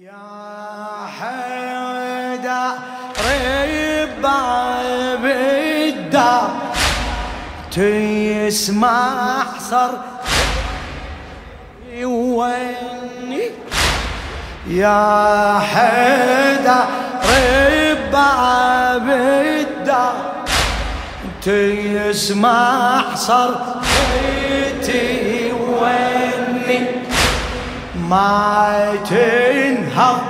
يا حيدر ربع بالدار تسمع صر ويني؟ يا حيدر ربع بالدار تسمع صر ويني؟ ما تنهض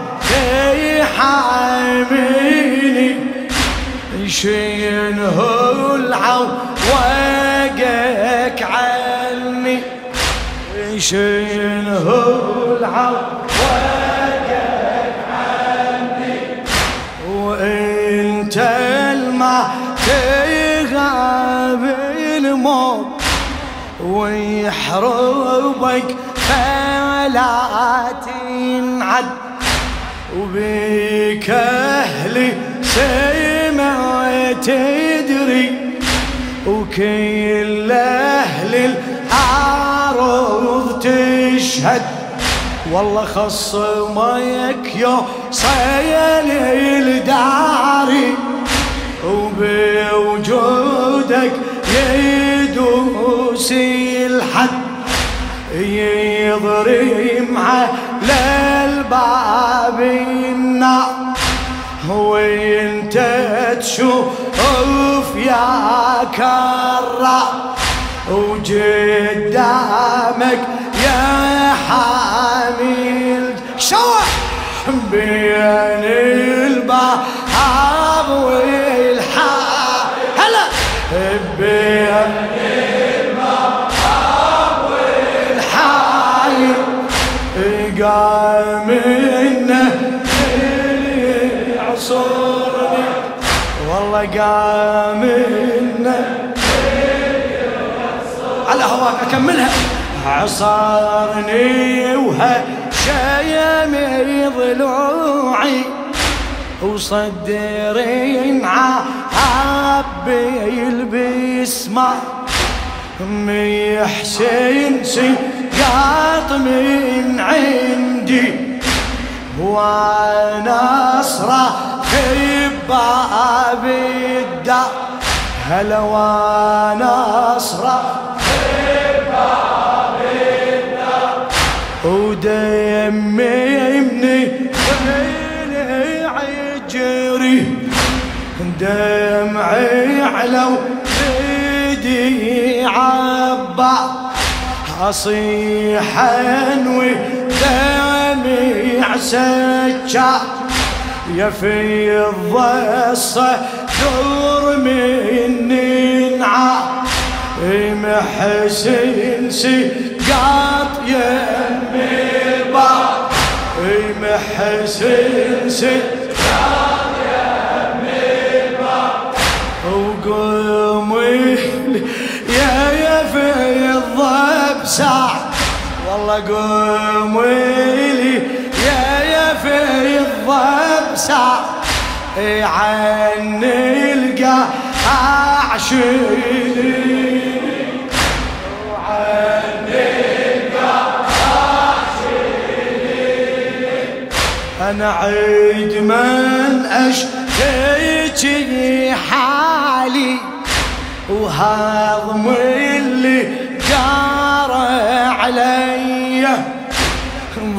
تحاميني شينه العو وقك عني. شينه العو وقك عني. وإنت الماء تغاب الموت. ويحربك تنعد وبيك أهلي سمع تدري وكل أهل الأرض تشهد. والله خصمك يا صيل الداري وبوجودك يدوس الحد. يضرم على الباب النار وانت تشوف يا كرة وقدامك يا حامل شوح بين الباب والحار هلا! هواك اكملها عصرني وهشيم ضلوعي وصدري عبي البسمة محسن سياط من عندي وأنا اصرخ باب الدار هلا وأنا اصرخ باب الدار ودمي مني يجري دمعي على ولدي عبا اصيح انوي دمع سجا يا في الضصة دور مني نعا محسن سقاط يمي البار محسن سقاط يمي البار وقومي يا يا في الضب ساعة والله قومي يا يا في الضب ساعة عن القاع عشيني أنا عيد من اشتكي حالي وهضم اللي جار علي.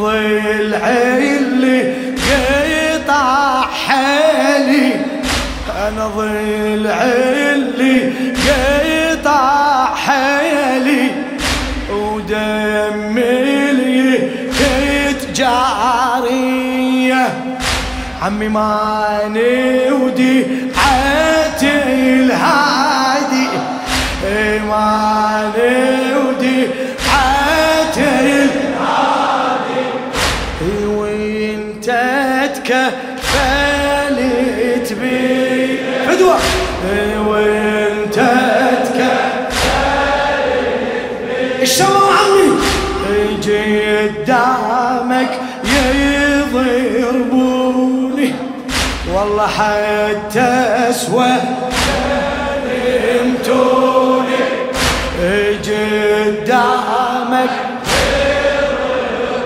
ضلعي اللي قطع حالي أنا ضلعي عمي ماني ودي عاتي الهادي. ماني ودي عاتي الهادي. وإنت تكفلت بي. فدوة. وإنت تكفلت بي. الشمع عمي. قدامك يضربوني والله حتى اسوى كلمتوني قدامك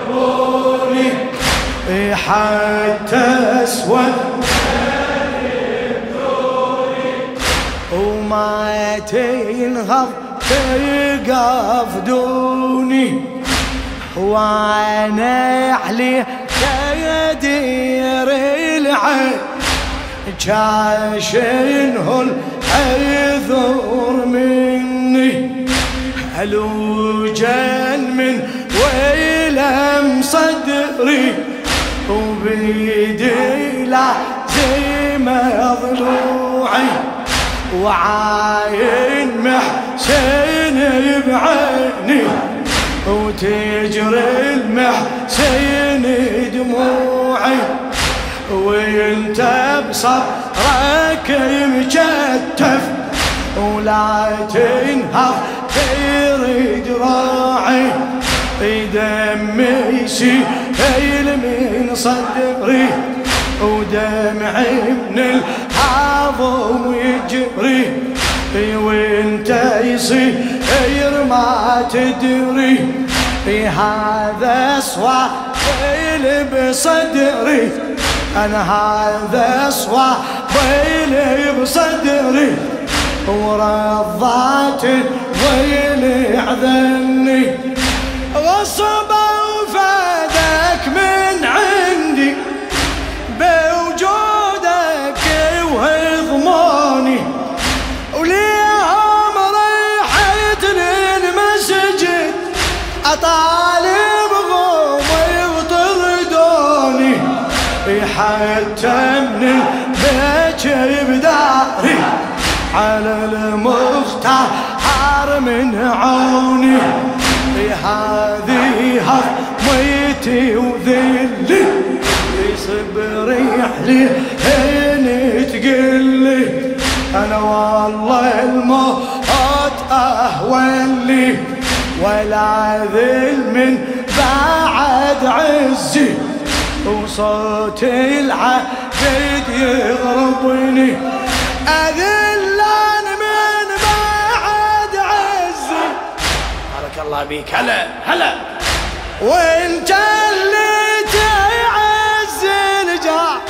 يضربوني حتى اسود وما تنهض تقف دوني وأنا عليه يدير العين. جاشنه الحذر مني. هلوجا من ويلم صدري وبيدي لا ما ضلوعي. وعاين محسن بعيني وتجري المحسن دموعي. وانت بصبرك مكتف ولا تنهض تريد راعي دمي يسيل من صدري ودمعي من الحظم يجري وانت يصير ما تدري هذا صوابي بصدري. أنا هذا صوابي بصدري ورضات ويلي عذني غصب وفادك عوني. هذه هضميتي وذلي. صبري يحلي هين تقلي. أنا والله الموت اهون لي ولا ذل من بعد عزي. وصوت العبيد يضربني أذلان الله بيك هلا هلا. وانت اللي تعز الجار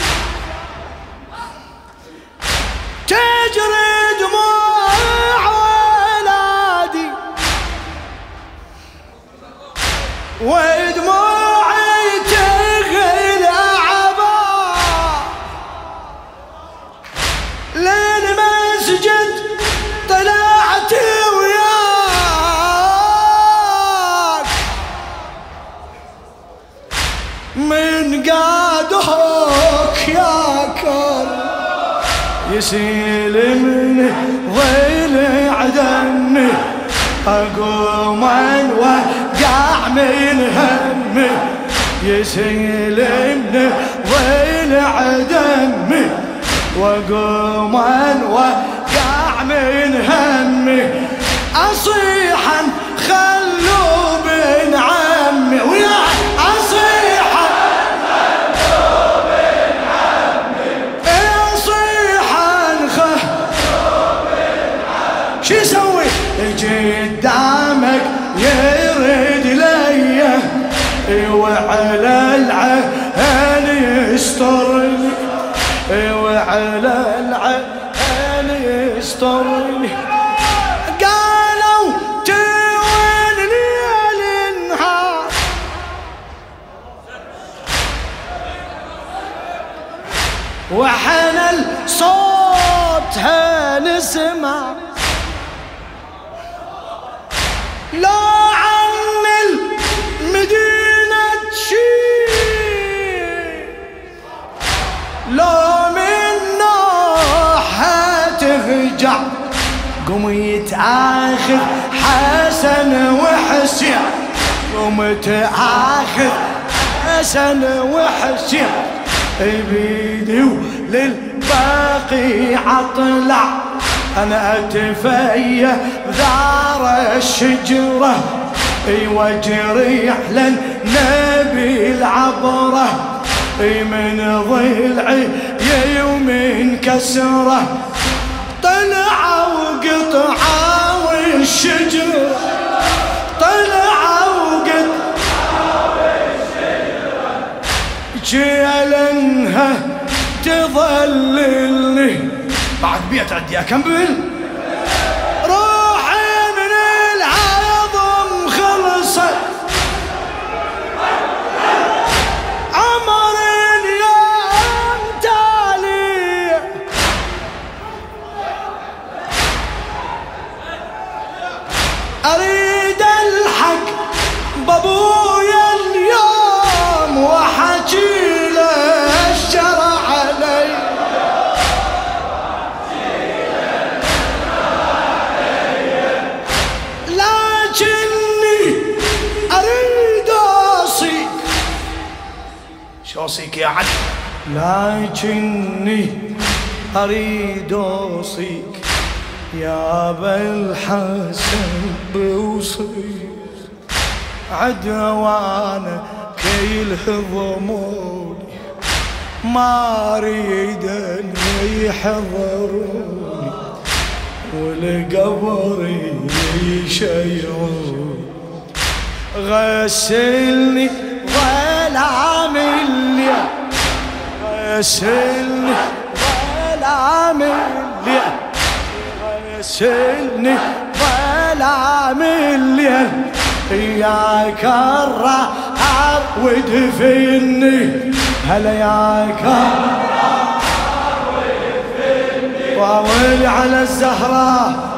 تجري دموع ولادي. ودموعي قادوك يا كر يسيل من ظل عدمي أقوم وقع من همي يسيل من ظل عدمي وأقوم وقع من همي اصيحا خلوا يسترني. وعلى العين يسترني. قالوا توين ليل النهار وحن صوتها نسمع لا قوم يتآخذ حسن وحسين. قوم تآخذ حسن وحسين. بيدي وللباقي عطلع. أنا أتفيأ ذار الشجرة. أي وجريح للنبي العبرة. أي من ضلعي يوم كسرة. طلع بعد بيت اوصيك يا عدل. لكني أريد أوصيك يا أبا الحسن بوصيك عدنا وأنا كيل هضموني ما اريد ان يحضروني والقبر يشيعون غسلني ظلام الليل غسلني ظلام الليل غسلني ظلام الليل ياك الرعب ودفني هلا الرعب ودفني وولي على الزهرة.